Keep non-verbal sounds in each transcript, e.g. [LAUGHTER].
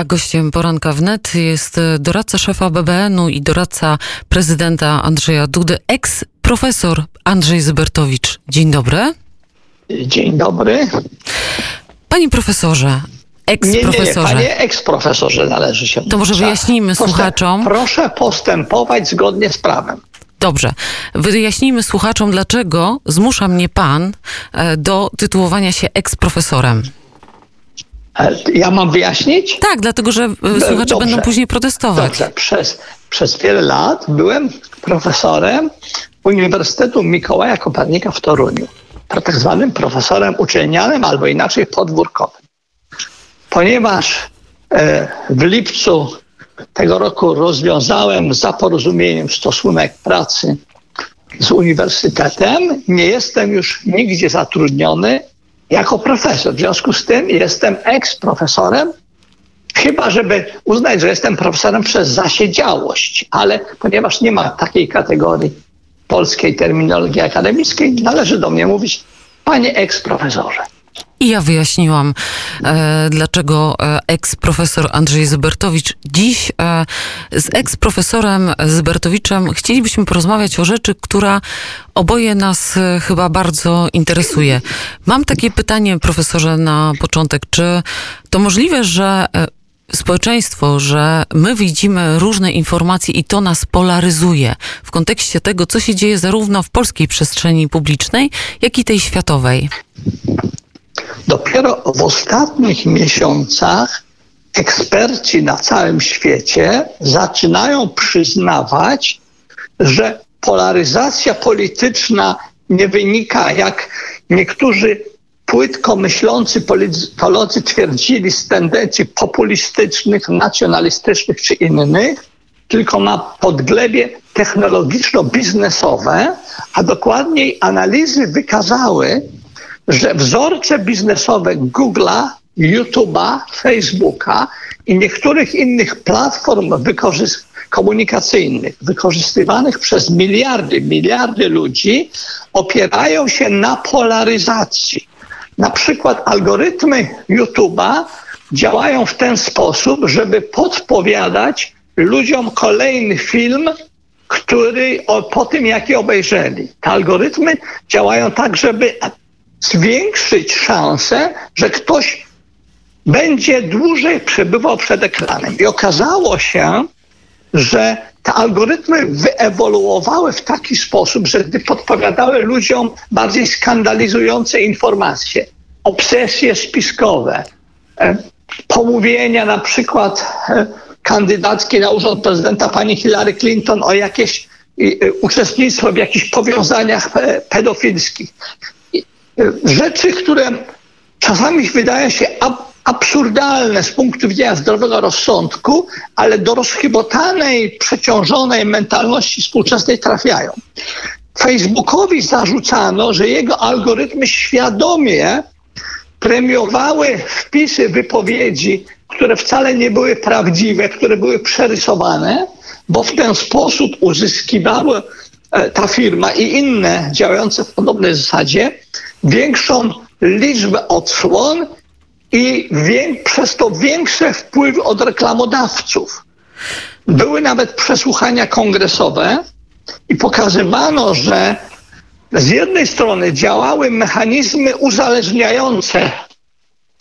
A gościem poranka wnet jest e, doradca szefa BBN-u i doradca prezydenta Andrzeja Dudy, eks-profesor Andrzej Zybertowicz. Dzień dobry. Dzień dobry. Panie profesorze, Nie, nie, nie, eks-profesorze. panie eksprofesorze należy się. To może tak. wyjaśnijmy Postęp- słuchaczom. Proszę postępować zgodnie z prawem. Dobrze. Wyjaśnijmy słuchaczom, dlaczego zmusza mnie pan e, do tytułowania się eks-profesorem. Ja mam wyjaśnić? Tak, dlatego że e, słuchacze dobrze. będą później protestować. Dobrze. Przez, przez wiele lat byłem profesorem Uniwersytetu Mikołaja Kopernika w Toruniu. Tak zwanym profesorem uczelnianym albo inaczej podwórkowym. Ponieważ e, w lipcu tego roku rozwiązałem za porozumieniem stosunek pracy z uniwersytetem, nie jestem już nigdzie zatrudniony jako profesor. W związku z tym jestem eks-profesorem, chyba żeby uznać, że jestem profesorem przez zasiedziałość, ale ponieważ nie ma takiej kategorii polskiej terminologii akademickiej, należy do mnie mówić panie eks-profesorze. I ja wyjaśniłam, e, dlaczego e, eks-profesor Andrzej Zybertowicz. Dziś e, z eks-profesorem Zybertowiczem chcielibyśmy porozmawiać o rzeczy, która oboje nas e, chyba bardzo interesuje. Mam takie pytanie, profesorze, na początek. Czy to możliwe, że e, społeczeństwo, że my widzimy różne informacje i to nas polaryzuje w kontekście tego, co się dzieje zarówno w polskiej przestrzeni publicznej, jak i tej światowej? Dopiero w ostatnich miesiącach eksperci na całym świecie zaczynają przyznawać, że polaryzacja polityczna nie wynika, jak niektórzy płytko myślący politolodzy twierdzili, z tendencji populistycznych, nacjonalistycznych czy innych, tylko ma podglebie technologiczno-biznesowe, a dokładniej analizy wykazały, że wzorce biznesowe Google'a, YouTube'a, Facebooka i niektórych innych platform komunikacyjnych wykorzystywanych przez miliardy, miliardy ludzi opierają się na polaryzacji. Na przykład algorytmy YouTube'a działają w ten sposób, żeby podpowiadać ludziom kolejny film, który o, po tym, jaki obejrzeli. Te algorytmy działają tak, żeby zwiększyć szansę, że ktoś będzie dłużej przebywał przed ekranem. I okazało się, że te algorytmy wyewoluowały w taki sposób, że gdy podpowiadały ludziom bardziej skandalizujące informacje, obsesje spiskowe, e, pomówienia na przykład e, kandydatki na urząd prezydenta pani Hillary Clinton o jakieś e, uczestnictwo w jakichś powiązaniach pedofilskich. Rzeczy, które czasami wydają się ab- absurdalne z punktu widzenia zdrowego rozsądku, ale do rozchybotanej, przeciążonej mentalności współczesnej trafiają. Facebookowi zarzucano, że jego algorytmy świadomie premiowały wpisy wypowiedzi, które wcale nie były prawdziwe, które były przerysowane, bo w ten sposób uzyskiwały e, ta firma i inne działające w podobnej zasadzie większą liczbę odsłon i przez to większe wpływy od reklamodawców. Były nawet przesłuchania kongresowe i pokazywano, że z jednej strony działały mechanizmy uzależniające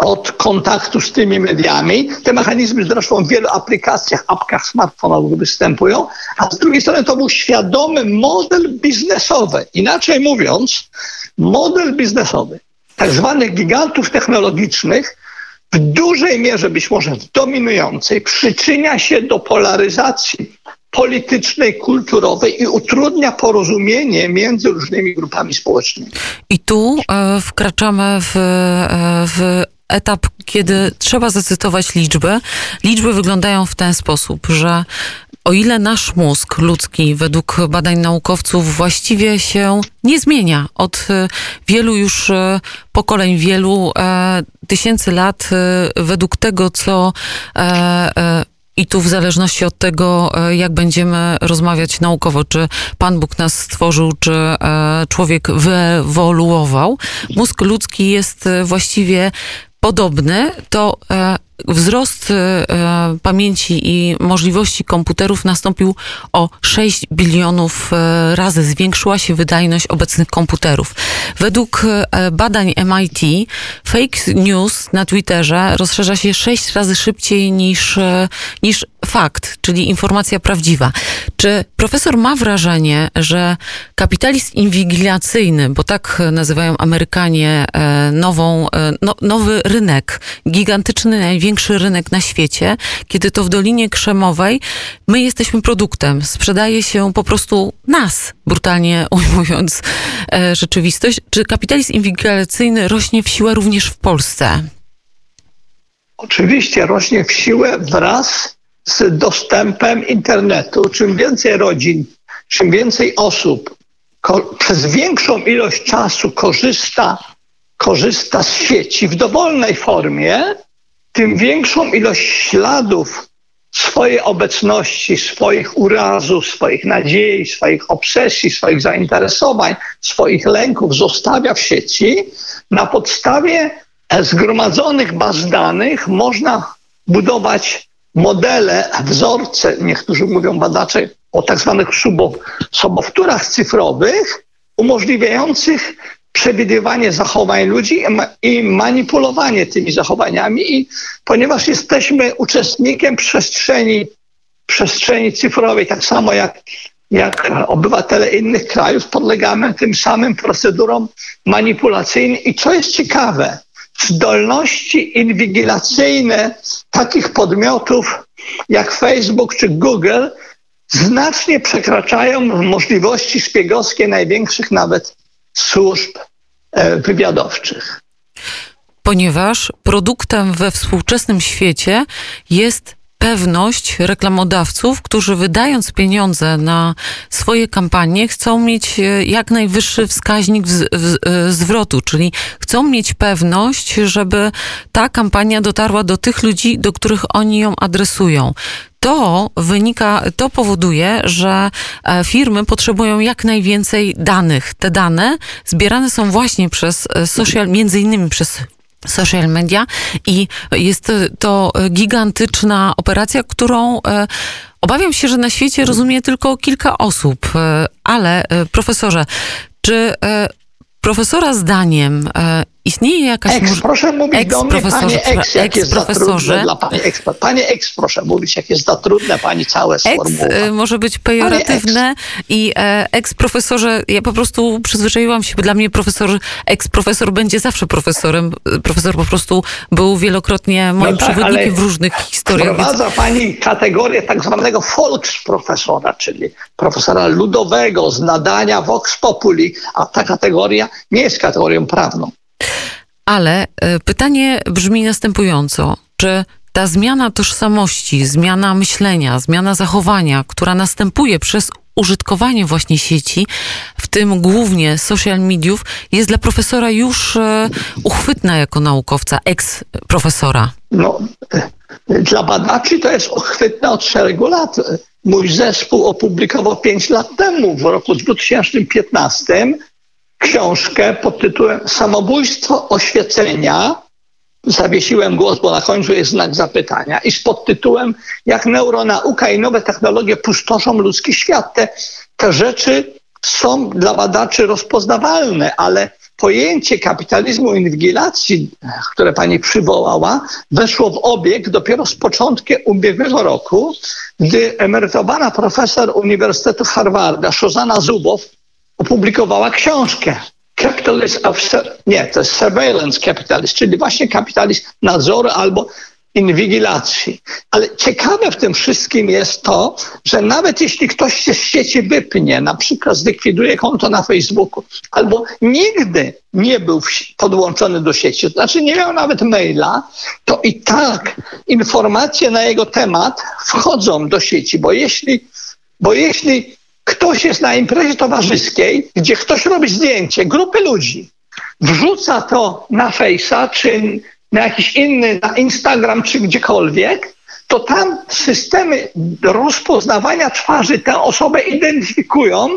od kontaktu z tymi mediami. Te mechanizmy zresztą w wielu aplikacjach, apkach smartfonowych występują, a z drugiej strony to był świadomy model biznesowy. Inaczej mówiąc, model biznesowy tak zwanych gigantów technologicznych w dużej mierze, być może dominującej, przyczynia się do polaryzacji politycznej, kulturowej i utrudnia porozumienie między różnymi grupami społecznymi. I tu e, wkraczamy w, e, w etap, kiedy trzeba zacytować liczby. Liczby wyglądają w ten sposób, że o ile nasz mózg ludzki, według badań naukowców, właściwie się nie zmienia od e, wielu już e, pokoleń, wielu e, tysięcy lat, e, według tego, co e, e, i tu w zależności od tego, jak będziemy rozmawiać naukowo, czy Pan Bóg nas stworzył, czy człowiek wyewoluował, mózg ludzki jest właściwie podobny, to e, wzrost e, pamięci i możliwości komputerów nastąpił o 6 bilionów e, razy. Zwiększyła się wydajność obecnych komputerów. Według e, badań MIT fake news na Twitterze rozszerza się 6 razy szybciej niż, niż fakt, czyli informacja prawdziwa. Czy profesor ma wrażenie, że kapitalizm inwigilacyjny, bo tak nazywają Amerykanie nową, no, nowy rynek, gigantyczny, największy rynek na świecie, kiedy to w Dolinie Krzemowej my jesteśmy produktem. Sprzedaje się po prostu nas, brutalnie [LAUGHS] ujmując e, rzeczywistość. Czy kapitalizm inwigilacyjny rośnie w siłę również w Polsce? Oczywiście rośnie w siłę wraz z dostępem internetu. Czym więcej rodzin, czym więcej osób przez większą ilość czasu korzysta, korzysta z sieci w dowolnej formie, tym większą ilość śladów swojej obecności, swoich urazów, swoich nadziei, swoich obsesji, swoich zainteresowań, swoich lęków zostawia w sieci. Na podstawie zgromadzonych baz danych można budować modele, wzorce, niektórzy mówią badacze o tak zwanych sobowtórach cyfrowych, umożliwiających przewidywanie zachowań ludzi i manipulowanie tymi zachowaniami. I ponieważ jesteśmy uczestnikiem przestrzeni, przestrzeni cyfrowej, tak samo jak, jak obywatele innych krajów, podlegamy tym samym procedurom manipulacyjnym. I co jest ciekawe, zdolności inwigilacyjne takich podmiotów jak Facebook czy Google znacznie przekraczają możliwości szpiegowskie największych nawet służb e, wywiadowczych. Ponieważ produktem we współczesnym świecie jest pewność reklamodawców, którzy wydając pieniądze na swoje kampanie, chcą mieć e, jak najwyższy wskaźnik e, zwrotu, czyli chcą mieć pewność, żeby ta kampania dotarła do tych ludzi, do których oni ją adresują to wynika, to powoduje, że e, firmy potrzebują jak najwięcej danych. Te dane zbierane są właśnie przez e, social, między innymi przez social media i jest to gigantyczna operacja, którą e, obawiam się, że na świecie rozumie tylko kilka osób. Ale profesorze, czy profesora zdaniem Istnieje jakaś... Ex, proszę mówić ex do mnie, panie ex, jak jest za trudne dla pani ex. Panie proszę mówić, jak jest za trudne pani całe sformułowanie. Y, może być pejoratywne i e, ex-profesorze, ja po prostu przyzwyczaiłam się, bo dla mnie profesor, ex-profesor będzie zawsze profesorem. Profesor po prostu był wielokrotnie moim no tak, przewodnikiem w różnych historiach. Wprowadza więc... pani kategorię tak zwanego Volksprofesora, czyli profesora ludowego z nadania Vox Populi, a ta kategoria nie jest kategorią prawną. Ale e, pytanie brzmi następująco: czy ta zmiana tożsamości, zmiana myślenia, zmiana zachowania, która następuje przez użytkowanie właśnie sieci, w tym głównie social mediów, jest dla profesora już e, uchwytna jako naukowca, eks-profesora? No, dla badaczy to jest uchwytne od szeregu lat. Mój zespół opublikował pięć lat temu, w roku 2015, książkę pod tytułem Samobójstwo oświecenia. Zawiesiłem głos, bo na końcu jest znak zapytania. I z podtytułem Jak neuronauka i nowe technologie pustoszą ludzki świat. Te, te rzeczy są dla badaczy rozpoznawalne, ale pojęcie kapitalizmu inwigilacji, które pani przywołała, weszło w obieg dopiero z początkiem ubiegłego roku, gdy emerytowana profesor Uniwersytetu Harvarda, Szozana Zubow, opublikowała książkę. Capitalist of, nie, to jest surveillance czyli właśnie kapitalizm nadzoru albo inwigilacji. Ale ciekawe w tym wszystkim jest to, że nawet jeśli ktoś się z sieci wypnie, na przykład zlikwiduje konto na Facebooku, albo nigdy nie był podłączony do sieci, to znaczy nie miał nawet maila, to i tak informacje na jego temat wchodzą do sieci, bo jeśli, bo jeśli ktoś jest na imprezie towarzyskiej, gdzie ktoś robi zdjęcie grupy ludzi, wrzuca to na Face'a, czy na jakiś inny, na Instagram, czy gdziekolwiek, to tam systemy rozpoznawania twarzy tę osobę identyfikują,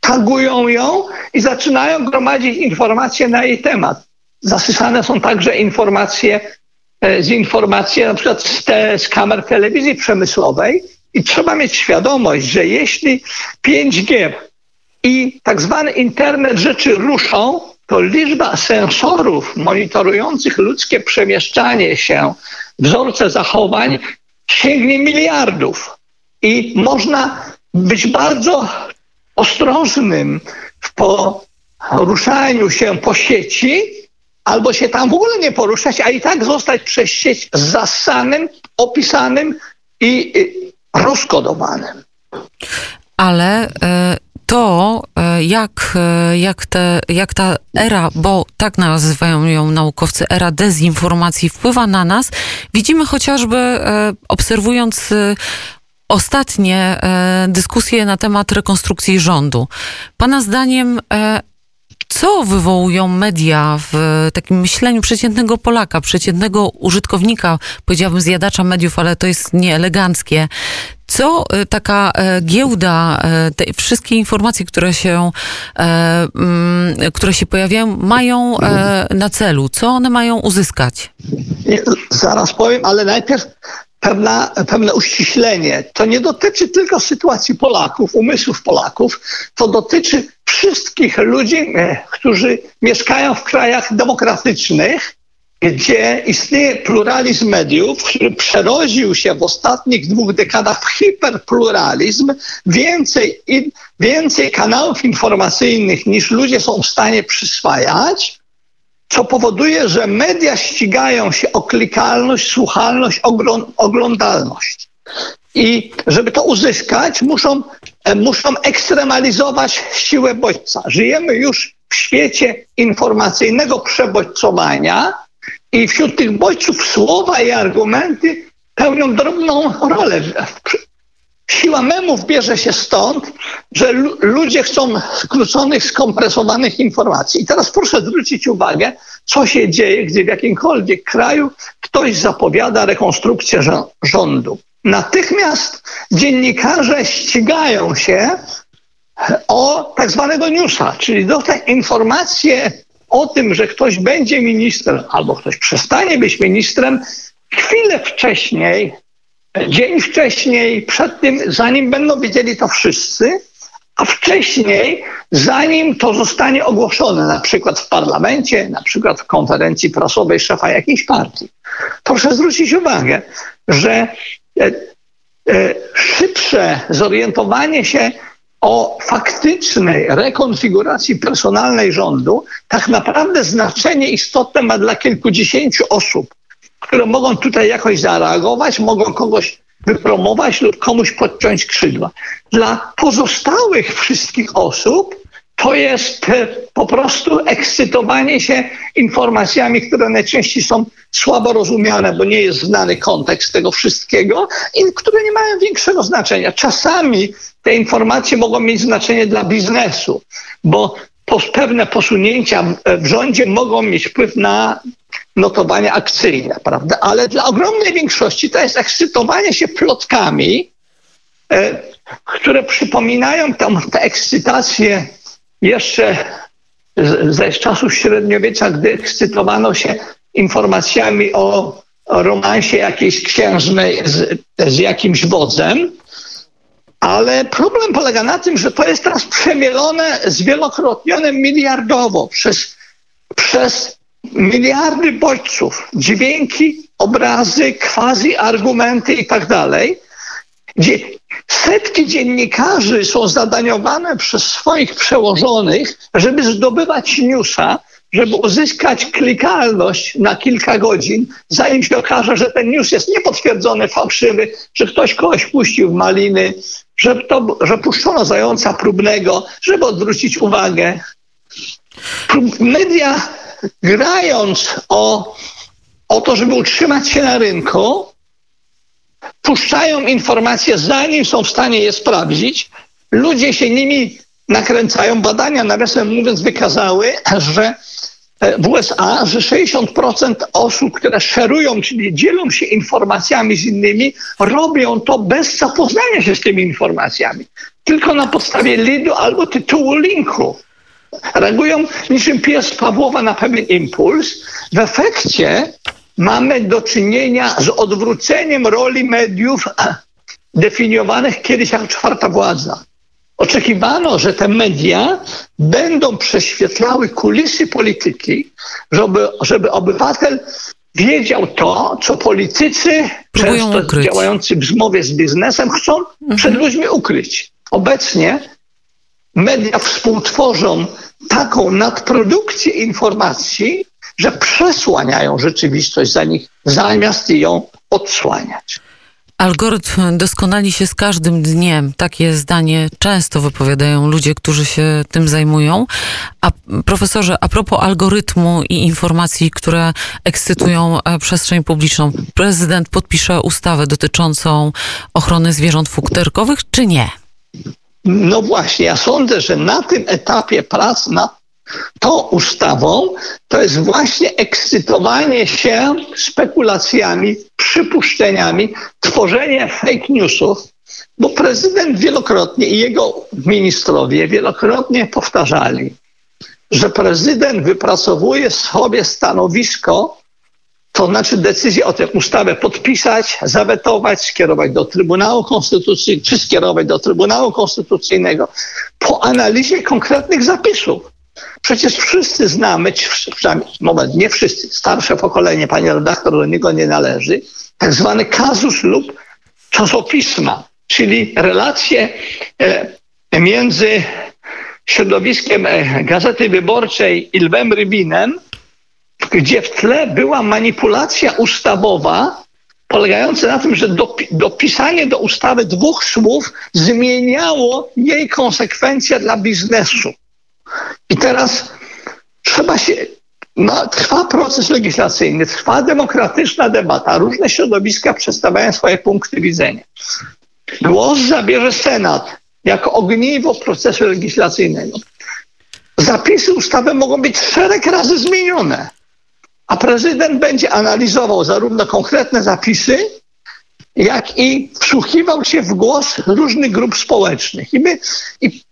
tagują ją i zaczynają gromadzić informacje na jej temat. Zasysane są także informacje e, z informacji, na przykład z, te, z kamer telewizji przemysłowej. I trzeba mieć świadomość, że jeśli 5G i tak zwany internet rzeczy ruszą, to liczba sensorów monitorujących ludzkie przemieszczanie się, wzorce zachowań sięgnie miliardów. I można być bardzo ostrożnym w poruszaniu się po sieci, albo się tam w ogóle nie poruszać, a i tak zostać przez sieć zasanym, opisanym i rozkodowanym. Ale e, to, e, jak, e, jak, te, jak ta era, bo tak nazywają ją naukowcy, era dezinformacji wpływa na nas, widzimy chociażby obserwując ostatnie dyskusje na temat rekonstrukcji rządu. Pana zdaniem co wywołują media w takim myśleniu przeciętnego Polaka, przeciętnego użytkownika, powiedziałabym zjadacza mediów, ale to jest nieeleganckie. Co y, taka e, giełda, e, te wszystkie informacje, które się, e, mm, które się pojawiają, mają na celu? Co one mają uzyskać? Zaraz powiem, ale najpierw pewna, pewne uściślenie. To nie dotyczy tylko sytuacji Polaków, umysłów Polaków, to dotyczy wszystkich ludzi, e, którzy mieszkają w krajach demokratycznych, gdzie istnieje pluralizm mediów, który przerodził się w ostatnich dwóch dekadach w hiperpluralizm, więcej, więcej kanałów informacyjnych niż ludzie są w stanie przyswajać, co powoduje, że media ścigają się o klikalność, słuchalność, oglądalność. I żeby to uzyskać, muszą, e, muszą ekstremalizować siłę bodźca. Żyjemy już w świecie informacyjnego przebodźcowania i wśród tych bodźców słowa i argumenty pełnią drobną rolę. Siła memów bierze się stąd, że ludzie chcą skróconych, skompresowanych informacji. I teraz proszę zwrócić uwagę, co się dzieje, gdy w jakimkolwiek kraju ktoś zapowiada rekonstrukcję rządu. Natychmiast dziennikarze ścigają się o tak zwanego newsa, czyli do tej informacje o tym, że ktoś będzie ministrem albo ktoś przestanie być ministrem, chwilę wcześniej dzień wcześniej, przed tym, zanim będą wiedzieli to wszyscy, a wcześniej, zanim to zostanie ogłoszone, na przykład w parlamencie, na przykład w konferencji prasowej szefa jakiejś partii. Proszę zwrócić uwagę, że e, e, szybsze zorientowanie się o faktycznej rekonfiguracji personalnej rządu tak naprawdę znaczenie istotne ma dla kilkudziesięciu osób które mogą tutaj jakoś zareagować, mogą kogoś wypromować lub komuś podciąć skrzydła. Dla pozostałych wszystkich osób to jest e, po prostu ekscytowanie się informacjami, które najczęściej są słabo rozumiane, bo nie jest znany kontekst tego wszystkiego i które nie mają większego znaczenia. Czasami te informacje mogą mieć znaczenie dla biznesu, bo pewne posunięcia w rządzie mogą mieć wpływ na notowania akcyjne, prawda? Ale dla ogromnej większości to jest ekscytowanie się plotkami, e, które przypominają tam tę ekscytację jeszcze ze czasów średniowiecza, gdy ekscytowano się informacjami o, o romansie jakiejś księżnej z, z jakimś wodzem. Ale problem polega na tym, że to jest teraz przemielone, zwielokrotnione miliardowo przez, przez miliardy bodźców, dźwięki, obrazy, quasi argumenty i tak dalej, gdzie setki dziennikarzy są zadaniowane przez swoich przełożonych, żeby zdobywać newsa, żeby uzyskać klikalność na kilka godzin, zanim się okaże, że ten news jest niepotwierdzony, fałszywy, że ktoś kogoś puścił w maliny, że, to, że puszczono zająca próbnego, żeby odwrócić uwagę. Media grając o, o to, żeby utrzymać się na rynku, puszczają informacje, zanim są w stanie je sprawdzić. Ludzie się nimi nakręcają. Badania, nawiasem mówiąc, wykazały, że e, w USA, że 60% osób, które szerują, czyli dzielą się informacjami z innymi, robią to bez zapoznania się z tymi informacjami. Tylko na podstawie lidu albo tytułu linku. Reagują niczym pies Pawłowa na pewien impuls. W efekcie mamy do czynienia z odwróceniem roli mediów definiowanych kiedyś jako czwarta władza. Oczekiwano, że te media będą prześwietlały kulisy polityki, żeby, żeby obywatel wiedział to, co politycy, Próbują często ukryć. działający w zmowie z biznesem, chcą Mhm. przed ludźmi ukryć. Obecnie media współtworzą taką nadprodukcję informacji, że przesłaniają rzeczywistość za nich, zamiast ją odsłaniać. Algorytm doskonali się z każdym dniem. Takie zdanie często wypowiadają ludzie, którzy się tym zajmują. A profesorze, a propos algorytmu i informacji, które ekscytują e, przestrzeń publiczną, prezydent podpisze ustawę dotyczącą ochrony zwierząt futerkowych, czy nie? No właśnie, ja sądzę, że na tym etapie prac nad tą ustawą to jest właśnie ekscytowanie się spekulacjami, przypuszczeniami, tworzenie fake newsów, bo prezydent wielokrotnie i jego ministrowie wielokrotnie powtarzali, że prezydent wypracowuje sobie stanowisko, to znaczy decyzję o tę ustawę podpisać, zawetować, skierować do Trybunału Konstytucyjnego, czy skierować do Trybunału Konstytucyjnego po analizie konkretnych zapisów. Przecież wszyscy znamy, przynajmniej moment, nie wszyscy, starsze pokolenie, panie redaktor, do niego nie należy, tak zwany kazus lub czasopisma, czyli relacje e, między środowiskiem e, Gazety Wyborczej i Lwem Rybinem, gdzie w tle była manipulacja ustawowa, polegająca na tym, że dopi- dopisanie do ustawy dwóch słów zmieniało jej konsekwencje dla biznesu. I teraz trzeba się. No, trwa proces legislacyjny, trwa demokratyczna debata, różne środowiska przedstawiają swoje punkty widzenia. Głos zabierze Senat jako ogniwo procesu legislacyjnego. Zapisy ustawy mogą być szereg razy zmienione, a prezydent będzie analizował zarówno konkretne zapisy, jak i wsłuchiwał się w głos różnych grup społecznych. I, my, i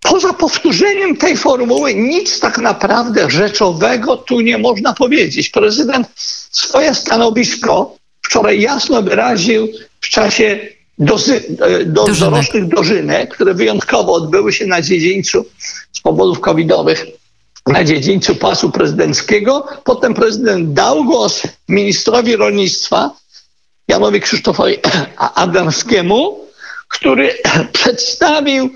poza powtórzeniem tej formuły nic tak naprawdę rzeczowego tu nie można powiedzieć. Prezydent swoje stanowisko wczoraj jasno wyraził w czasie dozy, e, do, dorocznych dożynek, które wyjątkowo odbyły się na dziedzińcu z powodów covidowych na dziedzińcu pasu prezydenckiego. Potem prezydent dał głos ministrowi rolnictwa Janowi Krzysztofowi [CLEARS THROAT] Adamskiemu, który [CLEARS THROAT] przedstawił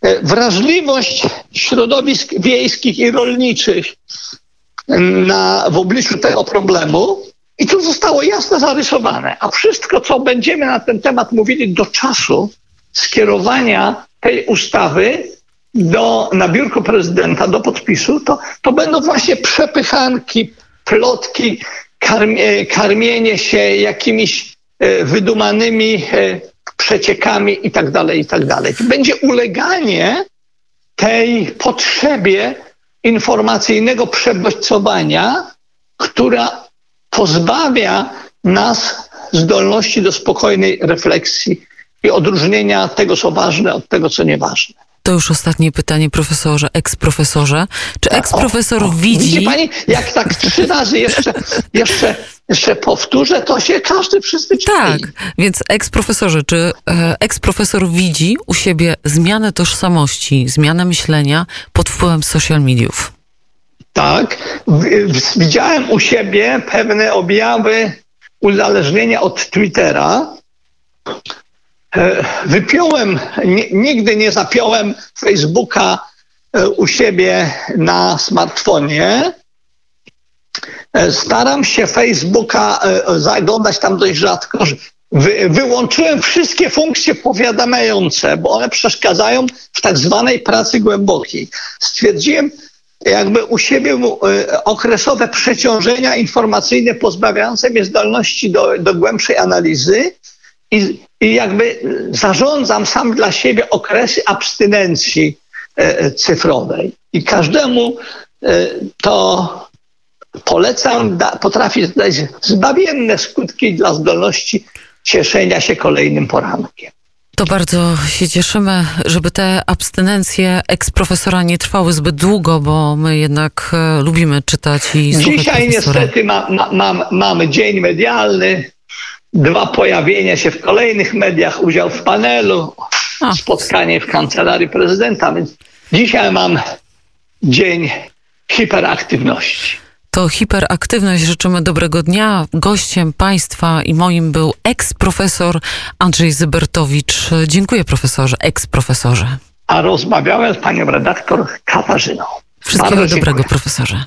e, wrażliwość środowisk wiejskich i rolniczych na, w obliczu tego problemu. I to zostało jasno zarysowane. A wszystko, co będziemy na ten temat mówili do czasu skierowania tej ustawy do, na biurko prezydenta do podpisu, to, to będą właśnie przepychanki, plotki, karmie, karmienie się jakimiś e, wydumanymi e, przeciekami i tak dalej, i tak będzie uleganie tej potrzebie informacyjnego przebodźcowania, która pozbawia nas zdolności do spokojnej refleksji i odróżnienia tego, co ważne, od tego, co nieważne. To już ostatnie pytanie, profesorze, eksprofesorze. Czy eksprofesor O, o, widzi... Widzi pani, jak tak trzy razy jeszcze, jeszcze, jeszcze powtórzę, to się każdy przyzwyczai. Tak, więc eksprofesorze, czy e, eksprofesor widzi u siebie zmianę tożsamości, zmianę myślenia pod wpływem social mediów? Tak. Widziałem u siebie pewne objawy uzależnienia od Twittera. E, Wypiąłem, ni- nigdy nie zapiąłem Facebooka e, u siebie na smartfonie. E, Staram się Facebooka zaglądać tam dość rzadko. Wy, wyłączyłem wszystkie funkcje powiadamiające, bo one przeszkadzają w tak zwanej pracy głębokiej. Stwierdziłem, jakby u siebie okresowe przeciążenia informacyjne pozbawiające mnie zdolności do, do głębszej analizy i, i jakby zarządzam sam dla siebie okresy abstynencji e, cyfrowej. I każdemu e, to polecam, da, potrafi dać zbawienne skutki dla zdolności cieszenia się kolejnym porankiem. To bardzo się cieszymy, żeby te abstynencje eksprofesora nie trwały zbyt długo, bo my jednak e, lubimy czytać i słuchać Dzisiaj profesora. niestety ma, ma, mam, mamy dzień medialny, dwa pojawienia się w kolejnych mediach, udział w panelu, A. spotkanie w kancelarii prezydenta, więc dzisiaj mam dzień hiperaktywności. To hiperaktywność. Życzymy dobrego dnia. Gościem państwa i moim był eks-profesor Andrzej Zybertowicz. Dziękuję profesorze, eks-profesorze. A rozmawiałem z panią redaktor Katarzyną. Wszystkiego Bardzo dobrego dziękuję. profesorze.